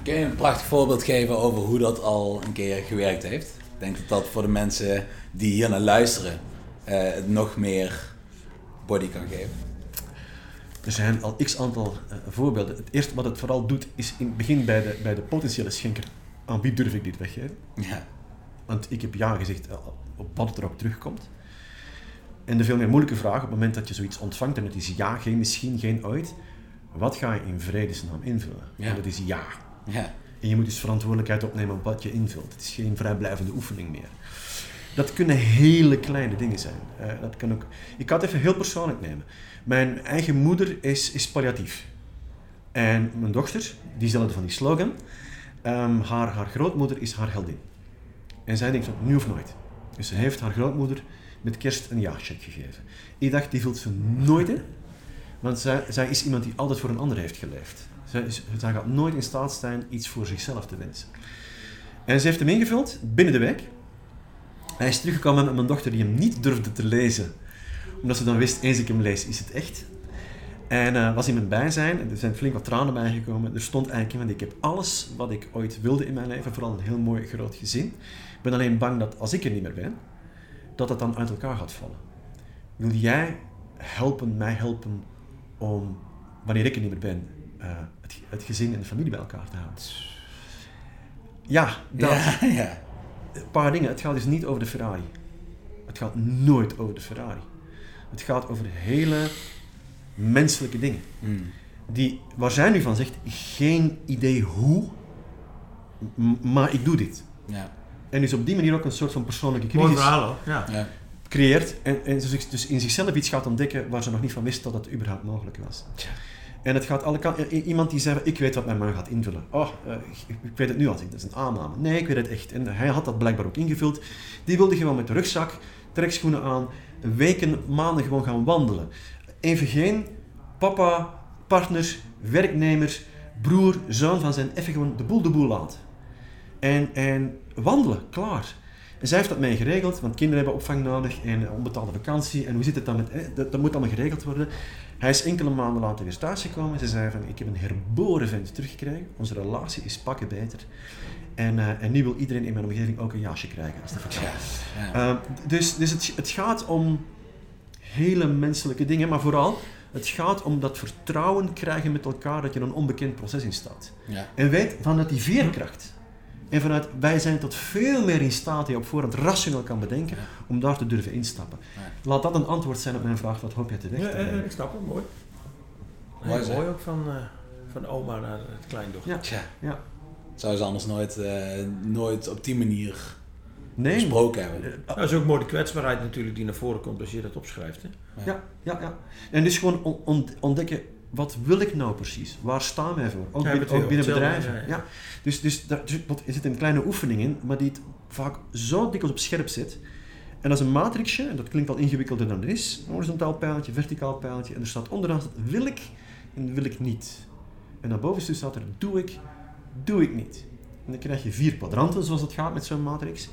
Kun je een prachtig voorbeeld geven over hoe dat al een keer gewerkt heeft? Ik denk dat dat voor de mensen die hier naar luisteren eh, het nog meer body kan geven. Er zijn al x aantal eh, voorbeelden. Het eerste wat het vooral doet, is in het begin bij de, bij de potentiële schenker. Aan wie durf ik dit weggeven? Ja. Want ik heb ja gezegd eh, op wat het erop terugkomt. En de veel meer moeilijke vraag op het moment dat je zoiets ontvangt, en het is ja, geen misschien, geen ooit. Wat ga je in vredesnaam invullen? Ja. En dat is ja. Ja. En je moet dus verantwoordelijkheid opnemen op wat je invult. Het is geen vrijblijvende oefening meer. Dat kunnen hele kleine dingen zijn. Eh, dat kan ook... Ik ga het even heel persoonlijk nemen. Mijn eigen moeder is, is palliatief. En mijn dochter, diezelfde van die slogan, ehm, haar, haar grootmoeder is haar heldin. En zij denkt van, nu of nooit. Dus ze heeft haar grootmoeder met kerst een ja-check gegeven. Ik dacht, die vult ze nooit in. Want zij, zij is iemand die altijd voor een ander heeft geleefd. Zij, is, zij gaat nooit in staat zijn iets voor zichzelf te wensen. En ze heeft hem ingevuld binnen de week. Hij is teruggekomen met mijn dochter die hem niet durfde te lezen. Omdat ze dan wist, eens ik hem lees, is het echt. En eh, was in mijn bijzijn, er zijn flink wat tranen bijgekomen. Er stond eigenlijk in, want ik heb alles wat ik ooit wilde in mijn leven, vooral een heel mooi groot gezin. Ik ben alleen bang dat als ik er niet meer ben, dat het dan uit elkaar gaat vallen. Wil jij helpen, mij helpen om, wanneer ik er niet meer ben, eh, het, het gezin en de familie bij elkaar te houden? Ja, dat. Ja, ja. Een paar dingen. Het gaat dus niet over de Ferrari. Het gaat nooit over de Ferrari. Het gaat over hele menselijke dingen. Hmm. Die, waar zij nu van zegt, geen idee hoe, maar ik doe dit. Ja. En dus op die manier ook een soort van persoonlijke Mooi crisis verhaal. Ja. Ja. creëert. En, en ze zich dus in zichzelf iets gaat ontdekken waar ze nog niet van wist dat het überhaupt mogelijk was. En het gaat alle kanten. Iemand die zei, ik weet wat mijn man gaat invullen. Oh, eh, ik, ik weet het nu al. Dat is een aanname. Nee, ik weet het echt. En hij had dat blijkbaar ook ingevuld. Die wilde gewoon met de rugzak, trekschoenen aan, weken, maanden gewoon gaan wandelen. Even geen papa, partner, werknemer, broer, zoon van zijn even gewoon de boel de boel laten. En, en wandelen, klaar. En zij heeft dat mee geregeld, want kinderen hebben opvang nodig en onbetaalde vakantie. En hoe zit het dan met... Dat, dat moet allemaal geregeld worden. Hij is enkele maanden later weer thuisgekomen. Ze zei van, ik heb een herboren vent teruggekregen. Onze relatie is pakken beter. En, eh, en nu wil iedereen in mijn omgeving ook een jasje krijgen als de vakantie. Ja. Eh, dus dus het, het gaat om hele menselijke dingen, maar vooral het gaat om dat vertrouwen krijgen met elkaar dat je een onbekend proces instapt. Ja. En weet vanuit die veerkracht. En vanuit wij zijn tot veel meer in staat die je op voorhand rationeel kan bedenken Ja. om daar te durven instappen. Ja. Laat dat een antwoord zijn op mijn vraag, wat hoop je Ja, te eh, brengen? ik snap het, mooi. Mooi Mooi, ook van, eh, van oma naar het kleindochter. Ja. Ja. Zou ze anders nooit, eh, nooit op die manier Nee. gesproken hebben. Dat is ook mooi de kwetsbaarheid natuurlijk die naar voren komt als je dat opschrijft. Hè? Ja, ja, ja. En dus gewoon on- on- ontdekken, wat wil ik nou precies? Waar staan wij voor? Ook, Ja, binnen, ook bedrijven. ja. Dus, dus daar dus, dat- er zit een kleine oefening in, maar die het vaak zo dikwijls op scherp zet. En dat is een matrixje, en dat klinkt al ingewikkelder dan het is. Een horizontaal pijltje, verticaal pijltje. En er staat onderaan, staat, wil ik en wil ik niet. En daarboven staat er, doe ik, doe ik niet. En dan krijg je vier kwadranten, zoals het gaat met zo'n matrix.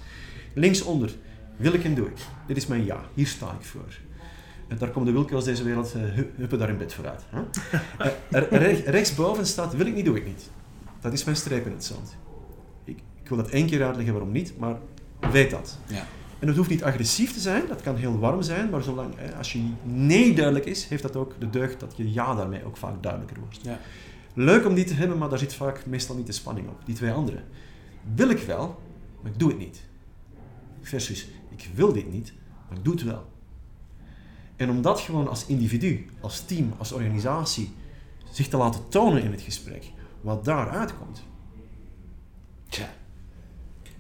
Linksonder, wil ik en doe ik. Dit is mijn ja, hier sta ik voor. En daar komen de wilkels deze wereld, eh, hu- huppen daar in bed vooruit. Hè? <laughs> Re- rechtsboven staat, wil ik niet, doe ik niet. Dat is mijn streep in het zand. Ik, ik wil dat één keer uitleggen waarom niet, maar weet dat. Ja. En het hoeft niet agressief te zijn, dat kan heel warm zijn, maar zolang, eh, als je nee duidelijk is, heeft dat ook de deugd dat je ja daarmee ook vaak duidelijker wordt. Ja. Leuk om die te hebben, maar daar zit vaak meestal niet de spanning op. Die twee andere. Wil ik wel, maar ik doe het niet. Versus, ik wil dit niet, maar ik doe het wel. En om dat gewoon als individu, als team, als organisatie zich te laten tonen in het gesprek, wat daaruit komt. Tja.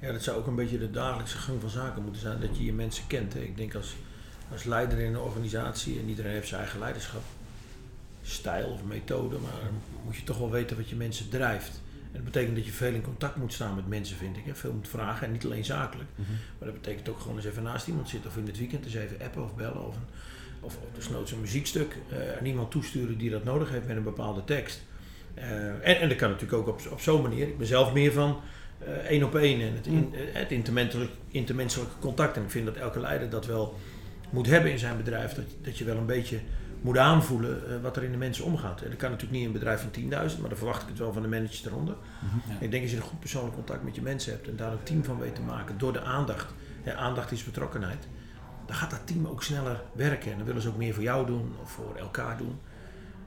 Ja, dat zou ook een beetje de dagelijkse gang van zaken moeten zijn, dat je je mensen kent. Hè. Ik denk als, als leider in een organisatie, en iedereen heeft zijn eigen leiderschap, stijl of methode, maar moet je toch wel weten wat je mensen drijft. En dat betekent dat je veel in contact moet staan met mensen, vind ik. Hè? Veel moet vragen en niet alleen zakelijk. Mhm. Maar dat betekent ook gewoon eens even naast iemand zitten of in het weekend eens even appen of bellen. Of, een, of, of desnoods een muziekstuk uh, aan iemand toesturen die dat nodig heeft met een bepaalde tekst. Uh, en, en dat kan natuurlijk ook op, op zo'n manier. Ik ben zelf meer van uh, één op één en het, in, het intermenselijk, intermenselijke contact. En ik vind dat elke leider dat wel moet hebben in zijn bedrijf. Dat, dat je wel een beetje moet aanvoelen uh, wat er in de mensen omgaat. En dat kan natuurlijk niet in een bedrijf van 10.000, maar dan verwacht ik het wel van de managers eronder. Ja. Ik denk als je een goed persoonlijk contact met je mensen hebt en daar een team van weet te maken door de aandacht. Aandacht is betrokkenheid. Dan gaat dat team ook sneller werken en dan willen ze ook meer voor jou doen of voor elkaar doen.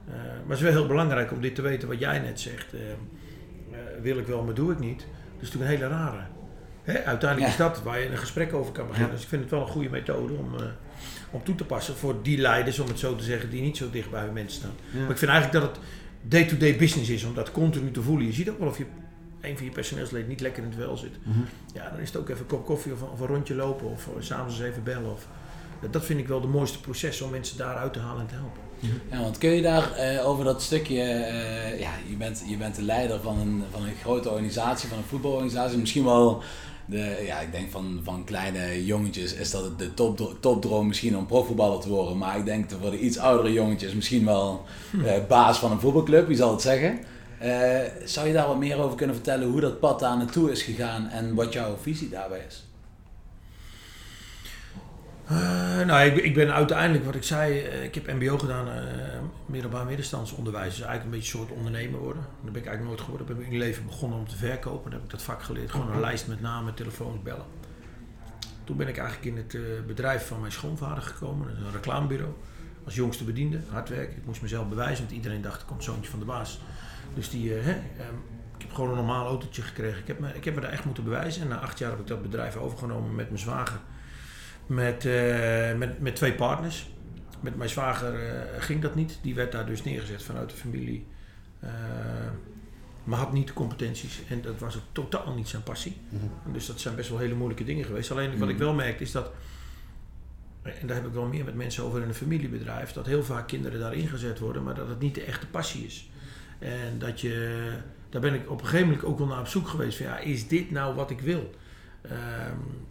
Uh, maar het is wel heel belangrijk om dit te weten wat jij net zegt. Uh, wil ik wel, maar doe ik niet. Dat is natuurlijk een hele rare. Hè? Uiteindelijk ja. is dat waar je een gesprek over kan beginnen. Ja. Dus ik vind het wel een goede methode om, om toe te passen voor die leiders, om het zo te zeggen, die niet zo dicht bij hun mensen staan. Ja. Maar ik vind eigenlijk dat het day-to-day -day business is om dat continu te voelen. Je ziet ook wel of je een van je personeelsleden niet lekker in het wel zit. Mm -hmm. Ja, dan is het ook even een kop koffie of, of een rondje lopen of uh, s'avonds eens even bellen. Of, dat vind ik wel de mooiste proces om mensen daaruit te halen en te helpen. Ja, want kun je daar uh, over dat stukje, uh, ja, je bent, je bent de leider van een, van een grote organisatie, van een voetbalorganisatie, misschien wel de, ja, ik denk van, van kleine jongetjes is dat de top, topdroom misschien om profvoetballer te worden, maar ik denk voor de iets oudere jongetjes misschien wel uh, baas van een voetbalclub, wie zal het zeggen? zou je daar wat meer over kunnen vertellen hoe dat pad daar naartoe is gegaan en wat jouw visie daarbij is? Uh, nou, ik, ik, ben uiteindelijk, wat ik zei, uh, ik heb MBO gedaan, uh, middelbaar middenstandsonderwijs. Dus eigenlijk een beetje een soort ondernemer worden. Dat ben ik eigenlijk nooit geworden. Ik ben in mijn leven begonnen om te verkopen. Dan heb ik dat vak geleerd. Gewoon een lijst met namen, telefoons, bellen. Toen ben ik eigenlijk in het bedrijf van mijn schoonvader gekomen. Een reclamebureau. Als jongste bediende, hard werken. Ik moest mezelf bewijzen, want iedereen dacht, ik kom zoontje van de baas. Dus die, hè, um, ik heb gewoon een normaal autootje gekregen. Ik heb, me, ik heb me daar echt moeten bewijzen. En na acht jaar heb ik dat bedrijf overgenomen met mijn zwager met, uh, met, met twee partners. Met mijn zwager uh, ging dat niet. Die werd daar dus neergezet vanuit de familie. Uh, maar had niet de competenties. En dat was ook totaal niet zijn passie. Mm -hmm. Dus dat zijn best wel hele moeilijke dingen geweest. Alleen wat mm -hmm. ik wel merkte is dat... En daar heb ik wel meer met mensen over in een familiebedrijf. Dat heel vaak kinderen daar ingezet worden. Maar dat het niet de echte passie is. En dat je... Daar ben ik op een gegeven moment ook wel naar op zoek geweest. Van ja, is dit nou wat ik wil? Um,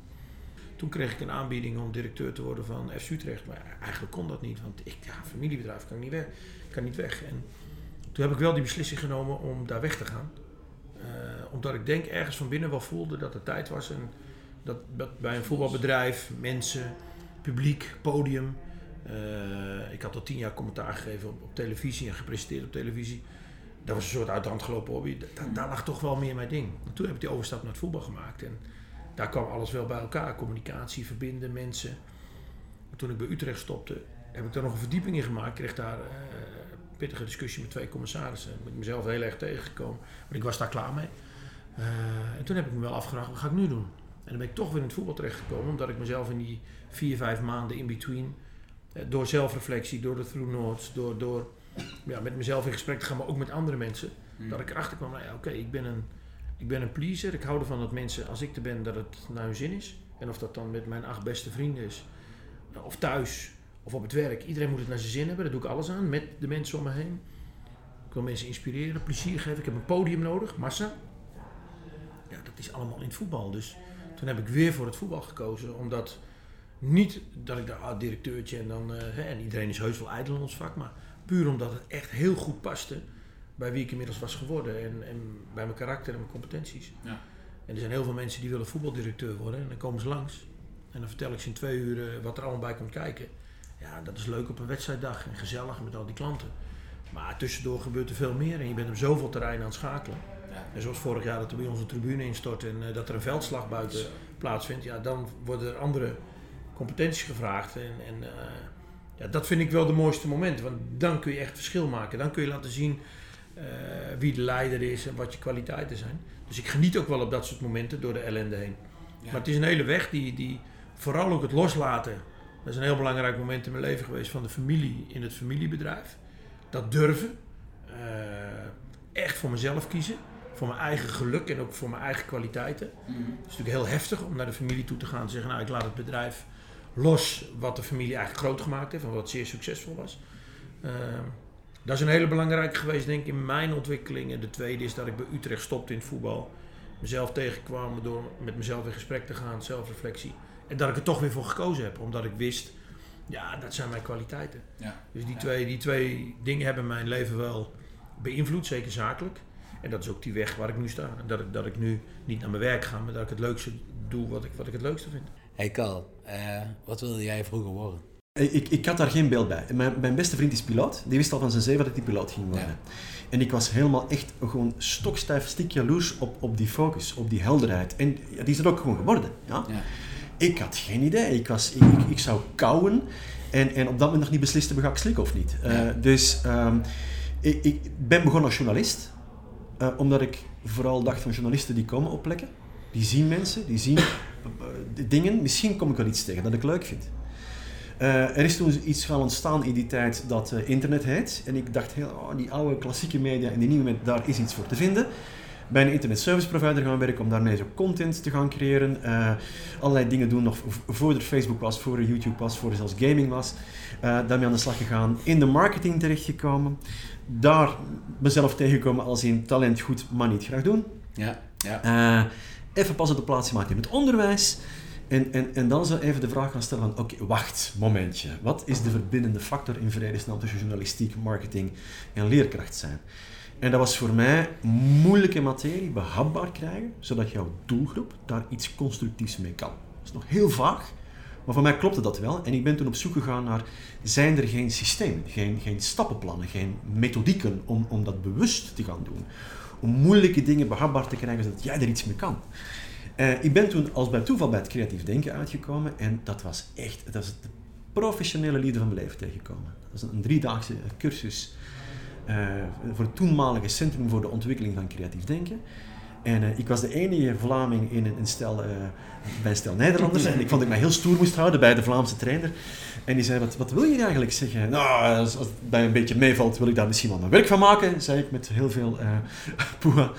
toen kreeg ik een aanbieding om directeur te worden van FC Utrecht. Maar eigenlijk kon dat niet, want ik, ja, familiebedrijf kan niet weg. Kan niet weg. En toen heb ik wel die beslissing genomen om daar weg te gaan. Uh, omdat ik denk ergens van binnen wel voelde dat het tijd was. En dat, dat bij een voetbalbedrijf, mensen, publiek, podium. Uh, ik had al tien jaar commentaar gegeven op, televisie en gepresenteerd op televisie. Dat was een soort uit de hand gelopen hobby. Da, daar lag toch wel meer mijn ding. En toen heb ik die overstap naar het voetbal gemaakt. En, daar kwam alles wel bij elkaar. Communicatie, verbinden, mensen. Maar toen ik bij Utrecht stopte, heb ik daar nog een verdieping in gemaakt. Ik kreeg daar uh, een pittige discussie met twee commissarissen. Daar ben ik mezelf heel erg tegengekomen. Maar ik was daar klaar mee. Uh, en toen heb ik me wel afgevraagd, wat ga ik nu doen? En dan ben ik toch weer in het voetbal terechtgekomen. Omdat ik mezelf in die vier, vijf maanden in between... Uh, door zelfreflectie, door de through notes, door, door ja, met mezelf in gesprek te gaan, maar ook met andere mensen. Mm. Dat ik erachter kwam, nou ja, oké, okay, ik ben een ik ben een pleaser. Ik hou ervan dat mensen, als ik er ben, dat het naar hun zin is. En of dat dan met mijn acht beste vrienden is, of thuis, of op het werk. Iedereen moet het naar zijn zin hebben. Daar doe ik alles aan, met de mensen om me heen. Ik wil mensen inspireren, plezier geven. Ik heb een podium nodig, massa. Ja, dat is allemaal in het voetbal. Dus toen heb ik weer voor het voetbal gekozen. Omdat niet dat ik daar ah, directeurtje en dan... Uh, hè, en iedereen is heus wel ijdel in ons vak. Maar puur omdat het echt heel goed paste bij wie ik inmiddels was geworden en, en bij mijn karakter en mijn competenties. Ja. En er zijn heel veel mensen die willen voetbaldirecteur worden en dan komen ze langs. En dan vertel ik ze in twee uur wat er allemaal bij komt kijken. Ja, dat is leuk op een wedstrijddag en gezellig met al die klanten. Maar tussendoor gebeurt er veel meer en je bent op zoveel terreinen aan het schakelen. Ja. En zoals vorig jaar dat er bij ons een tribune instort en uh, dat er een veldslag buiten plaatsvindt, ja, dan worden er andere competenties gevraagd. En, en uh, ja, dat vind ik wel de mooiste momenten, want dan kun je echt verschil maken. Dan kun je laten zien wie de leider is en wat je kwaliteiten zijn. Dus ik geniet ook wel op dat soort momenten door de ellende heen. Ja. Maar het is een hele weg die, die vooral ook het loslaten. Dat is een heel belangrijk moment in mijn leven geweest van de familie in het familiebedrijf. Dat durven. Uh, echt voor mezelf kiezen. Voor mijn eigen geluk en ook voor mijn eigen kwaliteiten. Mm -hmm. Het is natuurlijk heel heftig om naar de familie toe te gaan en te zeggen: Nou, ik laat het bedrijf los wat de familie eigenlijk groot gemaakt heeft en wat zeer succesvol was. Uh, Dat is een hele belangrijke geweest, denk ik, in mijn ontwikkeling. En de tweede is dat ik bij Utrecht stopte in het voetbal. Mezelf tegenkwam door met mezelf in gesprek te gaan, zelfreflectie. En dat ik er toch weer voor gekozen heb, omdat ik wist, ja, dat zijn mijn kwaliteiten. Ja. Dus die, Ja. twee, die twee dingen hebben mijn leven wel beïnvloed, zeker zakelijk. En dat is ook die weg waar ik nu sta. En dat ik, dat ik nu niet naar mijn werk ga, maar dat ik het leukste doe wat ik, wat ik het leukste vind. Hey Carl, eh, wat wilde jij vroeger worden? Ik, ik had daar geen beeld bij. Mijn, mijn beste vriend is piloot. Die wist al van zijn zeven dat hij piloot ging worden. En ik was helemaal echt gewoon stokstijf, stik jaloers op, op die focus, op die helderheid. En ja, die is er ook gewoon geworden. Ja? Ja. Ik had geen idee. Ik, was, ik, ik, ik zou kauwen en, en op dat moment nog niet beslist hebben, ga ik slikken of niet. Eh. Dus ehm, ik, ik ben begonnen als journalist. eh, omdat ik vooral dacht van journalisten die komen op plekken. Die zien mensen, die zien eh, eh, dingen. Misschien kom ik wel iets tegen dat ik leuk vind. Eh, er is toen iets gaan ontstaan in die tijd dat eh, internet heet. En ik dacht, heel, oh, die oude klassieke media en die nieuwe media, daar is iets voor te vinden. Bij een internet service provider gaan werken om daarmee zo content te gaan creëren. Eh, allerlei dingen doen nog v- voor er Facebook was, voor er YouTube was, voor er zelfs gaming was. Daarmee aan de slag gegaan. In de marketing terechtgekomen. Daar mezelf tegengekomen als in talent goed, maar niet graag doen. Ja, ja. Even pas op de plaats maken in het onderwijs. En, en, en dan zo even de vraag gaan stellen van, oké, wacht, momentje. Wat is de verbindende factor in vredesnaam tussen journalistiek, marketing en leerkracht zijn? En dat was voor mij moeilijke materie behapbaar krijgen, zodat jouw doelgroep daar iets constructiefs mee kan. Dat is nog heel vaag, maar voor mij klopte dat wel. En ik ben toen op zoek gegaan naar, zijn er geen systemen, geen, geen stappenplannen, geen methodieken om, om dat bewust te gaan doen? Om moeilijke dingen behapbaar te krijgen, zodat jij er iets mee kan. Eh, ik ben toen als bij toeval bij het creatief denken uitgekomen en dat was echt, dat is de professionele liefde van mijn leven tegengekomen. Dat is een driedaagse cursus eh, voor het toenmalige Centrum voor de Ontwikkeling van Creatief Denken. En eh, ik was de enige Vlaming in een, stel, eh, bij een stel Nederlanders. En ik vond dat ik mij heel stoer moest houden bij de Vlaamse trainer. En die zei, wat, wat wil je eigenlijk zeggen? Nou, als, het bij een beetje meevalt, wil ik daar misschien wel mijn werk van maken, zei ik met heel veel eh poeha.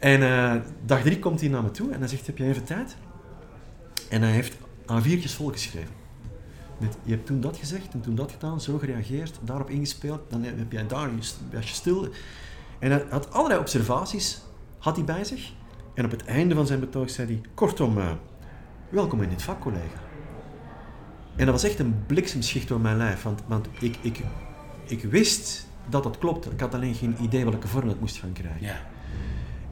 En eh, dag drie komt hij naar me toe en hij zegt, heb je even tijd? En hij heeft A4'tjes volgeschreven. Met, je hebt toen dat gezegd en toen dat gedaan, zo gereageerd, daarop ingespeeld, dan heb jij daar, was je stil. En hij had allerlei observaties, had hij bij zich. En op het einde van zijn betoog zei hij, kortom, eh, welkom in dit vak, collega. En dat was echt een bliksemschicht door mijn lijf, want, want ik, ik, ik wist dat dat klopte. Ik had alleen geen idee welke vorm het moest gaan krijgen.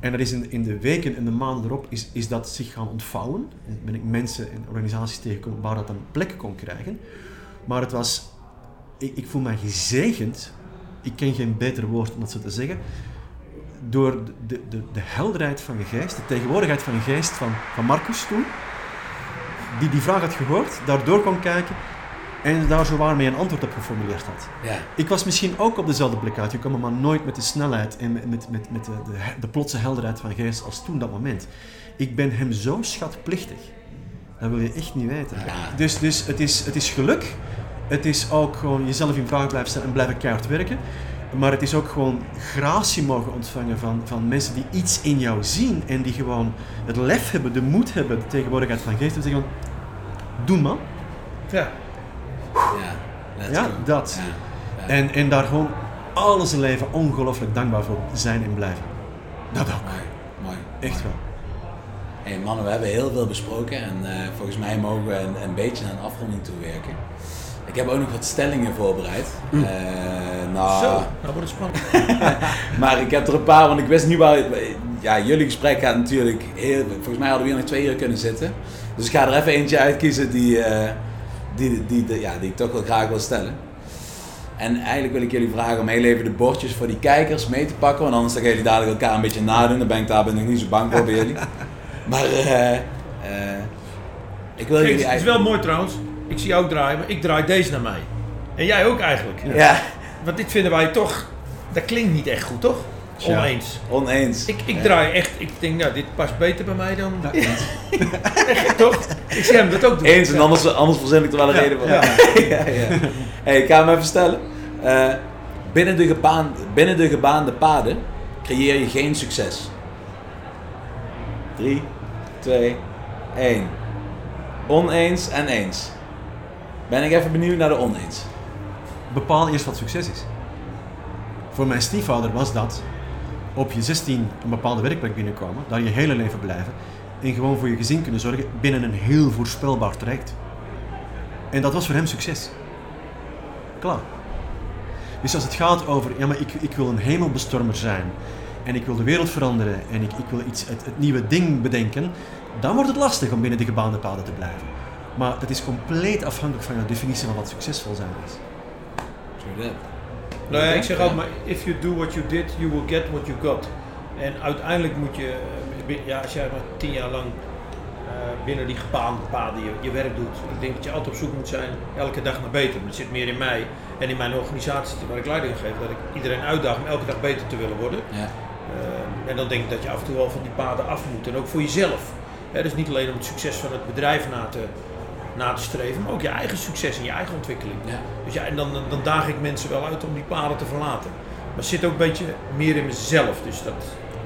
En dat is in, de weken en de maanden erop is, is dat zich gaan ontvouwen. En ben ik mensen en organisaties tegengekomen waar dat een plek kon krijgen. Maar het was... Ik, ik voel mij gezegend. Ik ken geen beter woord om dat zo te zeggen. Door de, de, de, de helderheid van geest, de tegenwoordigheid van geest van, van Marcus toen. Die die vraag had gehoord, daardoor kon kijken en daar zo waar mee een antwoord op geformuleerd had. Ja. Ik was misschien ook op dezelfde plek uitgekomen, maar nooit met de snelheid en met, met, met, met de, de, de plotse helderheid van geest als toen dat moment. Ik ben hem zo schatplichtig. Dat wil je echt niet weten. Ja. Dus, dus het, is, het is geluk. Het is ook gewoon jezelf in vraag blijven stellen en blijven keihard werken. Maar het is ook gewoon gratie mogen ontvangen van, van mensen die iets in jou zien en die gewoon het lef hebben, de moed hebben, de tegenwoordigheid van geest. En zeggen van, doe man. Ja. Ja. let's Ja, go. dat. Ja. En, en daar gewoon al zijn leven ongelooflijk dankbaar voor zijn en blijven. Dat ook. Mooi, mooi. Echt mooi. wel. Hey mannen, we hebben heel veel besproken en eh, volgens mij mogen we een, een beetje naar een afronding toe werken. Ik heb ook nog wat stellingen voorbereid. Mm. Eh, nou, Zo, nou wordt het spannend. <laughs> maar ik heb er een paar, want ik wist niet waar. Ja, jullie gesprek gaat natuurlijk heel. Volgens mij hadden we hier nog twee uur kunnen zitten. Dus ik ga er even eentje uitkiezen die, eh, die, die, die- ja, die ik toch wel graag wil stellen. En eigenlijk wil ik jullie vragen om heel even de bordjes voor die kijkers mee te pakken. Want anders dan gaan jullie dadelijk elkaar een beetje nadoen. Dan ben ik daar ben ik niet zo bang voor bij jullie. <laughs> Maar eh, eh, ik wil Kijk, jullie het is wel mooi trouwens. Ik zie jou ook draaien, maar ik draai deze naar mij. En jij ook eigenlijk. Ja, Want dit vinden wij toch... Dat klinkt niet echt goed, toch? Tja. Oneens. oneens. Ik, ik draai echt... Ik denk, nou, dit past beter bij mij dan... <laughs> Echt, toch? Ik zie hem dat ook doen. Eens en anders, anders verzin ik er wel een Ja, reden voor. ja. <laughs> ja, ja. Hey, ik ga hem even stellen. Eh, binnen, de gebaan, binnen de gebaande paden creëer je geen succes. 3, 2, 1. Oneens en eens. Ben ik even benieuwd naar de oneens. Bepaal eerst wat succes is. Voor mijn stiefvader was dat op je 16 een bepaalde werkplek binnenkomen, daar je hele leven blijven en gewoon voor je gezin kunnen zorgen binnen een heel voorspelbaar traject. En dat was voor hem succes. Klaar. Dus als het gaat over, ja maar ik, ik wil een hemelbestormer zijn en ik wil de wereld veranderen en ik, ik wil iets, het, nieuwe ding bedenken, dan wordt het lastig om binnen de gebaande paden te blijven. Maar dat is compleet afhankelijk van je definitie van wat succesvol zijn is. True that. Nou ja, ik zeg altijd maar, if you do what you did, you will get what you got. En uiteindelijk moet je, eh, ja, als jij maar tien jaar lang eh, binnen die gebaande paden je, je werk doet. Ik denk dat je altijd op zoek moet zijn, elke dag naar beter. Maar het zit meer in mij en in mijn organisatie waar ik leiding geef, dat ik iedereen uitdaag om elke dag beter te willen worden. Ja. Eh, en dan denk ik dat je af en toe wel van die paden af moet. En ook voor jezelf. Hè, dus niet alleen om het succes van het bedrijf na te, na te streven, maar ook je eigen succes en je eigen ontwikkeling. Ja. Dus ja, en dan, dan daag ik mensen wel uit om die paden te verlaten. Maar het zit ook een beetje meer in mezelf. Dus dat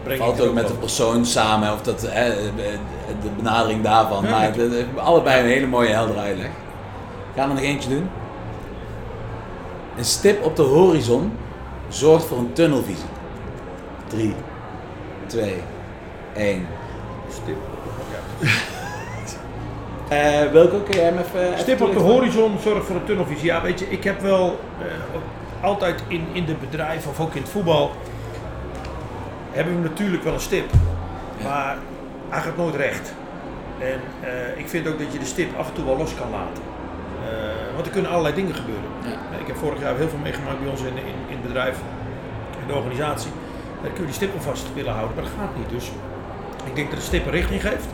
breng Valt er ook met de persoon samen, of dat, de benadering daarvan. Ja, maar ik- allebei een hele mooie heldere uitleg. Gaan we er nog eentje doen? Een stip op de horizon zorgt voor een tunnelvisie. 3, 2, 1. Stip, ja. Eh Wilco, kun jij hem even... Stip op de horizon zorgt voor een tunnelvisie. Ja, weet je, ik heb wel eh, altijd in, in de bedrijven of ook in het voetbal hebben we natuurlijk wel een stip. Maar hij gaat nooit recht. En eh, ik vind ook dat je de stip af en toe wel los kan laten. Want er kunnen allerlei dingen gebeuren. Ja. Ik heb vorig jaar heel veel meegemaakt bij ons in, in, in het bedrijf, in de organisatie. Dan kun je die stip al vast willen houden, maar dat gaat niet. Dus ik denk dat de stip een richting geeft.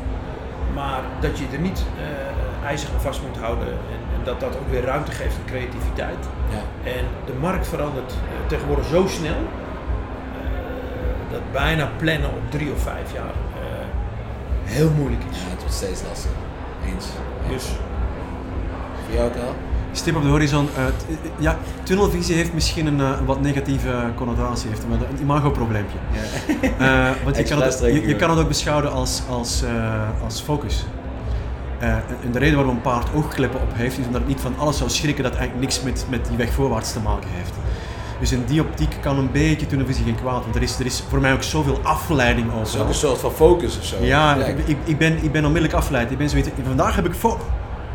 Maar dat je er niet eh ijzig aan vast moet houden en, en dat dat ook weer ruimte geeft aan creativiteit. Ja. En de markt verandert eh, tegenwoordig zo snel eh, dat bijna plannen op drie of vijf jaar heel moeilijk is. Ja, het wordt steeds lastiger. Eens. Dus Voor jou ook al? Stip op de horizon. eh, t- ja, tunnelvisie heeft misschien een, eh, een wat negatieve connotatie, heeft een, een imagoprobleempje. Eh, want je <laughs> kan, het, je, je kan het ook beschouwen als, als, eh, als focus. Eh, en- de reden waarom een paard oogkleppen op heeft, is omdat het niet van alles zou schrikken dat eigenlijk niks met, met die weg voorwaarts te maken heeft. Dus in die optiek kan een beetje tunnelvisie geen kwaad, want er is, er is voor mij ook zoveel afleiding Dat is ook over. een soort van focus of zo. Ja, ik- ik, ik, ben, ik ben onmiddellijk afgeleid. Ik ben zoiets, vandaag heb ik fo-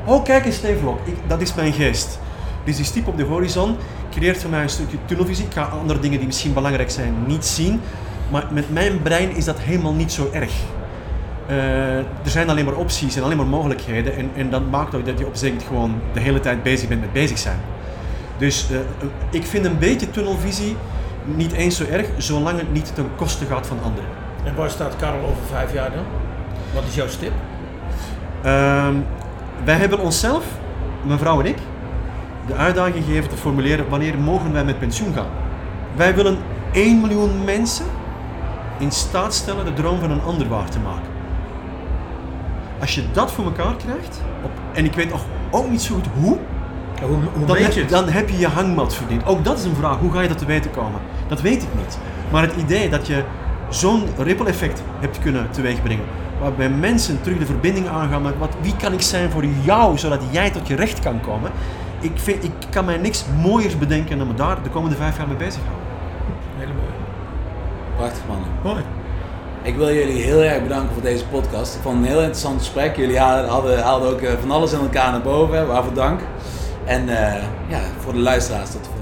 Oh, kijk eens, Steenvlok. Dat is mijn geest. Dus die stip op de horizon creëert voor mij een stukje tunnelvisie. Ik ga andere dingen die misschien belangrijk zijn niet zien. Maar met mijn brein is dat helemaal niet zo erg. Eh, er zijn alleen maar opties en alleen maar mogelijkheden. En, en dat maakt ook dat je op zich gewoon de hele tijd bezig bent met bezig zijn. Dus eh, ik vind een beetje tunnelvisie niet eens zo erg, zolang het niet ten koste gaat van anderen. En waar staat Karel over vijf jaar dan? Wat is jouw stip? Ehm, wij hebben onszelf, mijn vrouw en ik, de uitdaging gegeven te formuleren wanneer mogen wij met pensioen gaan. Wij willen 1 miljoen mensen in staat stellen de droom van een ander waar te maken. Als je dat voor elkaar krijgt, op, en ik weet nog ook niet zo goed hoe, Hoe, hoe dan, heb, dan heb je je hangmat verdiend. Ook dat is een vraag. Hoe ga je dat te weten komen? Dat weet ik niet. Maar het idee dat je zo'n ripple effect hebt kunnen teweegbrengen, waarbij mensen terug de verbinding aangaan met wat, wie kan ik zijn voor jou, zodat jij tot je recht kan komen. Ik, vind, ik kan mij niks mooiers bedenken dan me daar de komende vijf jaar mee bezighouden. Hele mooi. Prachtig mannen. Mooi. Ik wil jullie heel erg bedanken voor deze podcast. Ik vond het een heel interessant gesprek. Jullie haalden, hadden, haalden ook eh, van alles in elkaar naar boven. Waarvoor dank. En eh, ja, voor de luisteraars tot de volgende keer.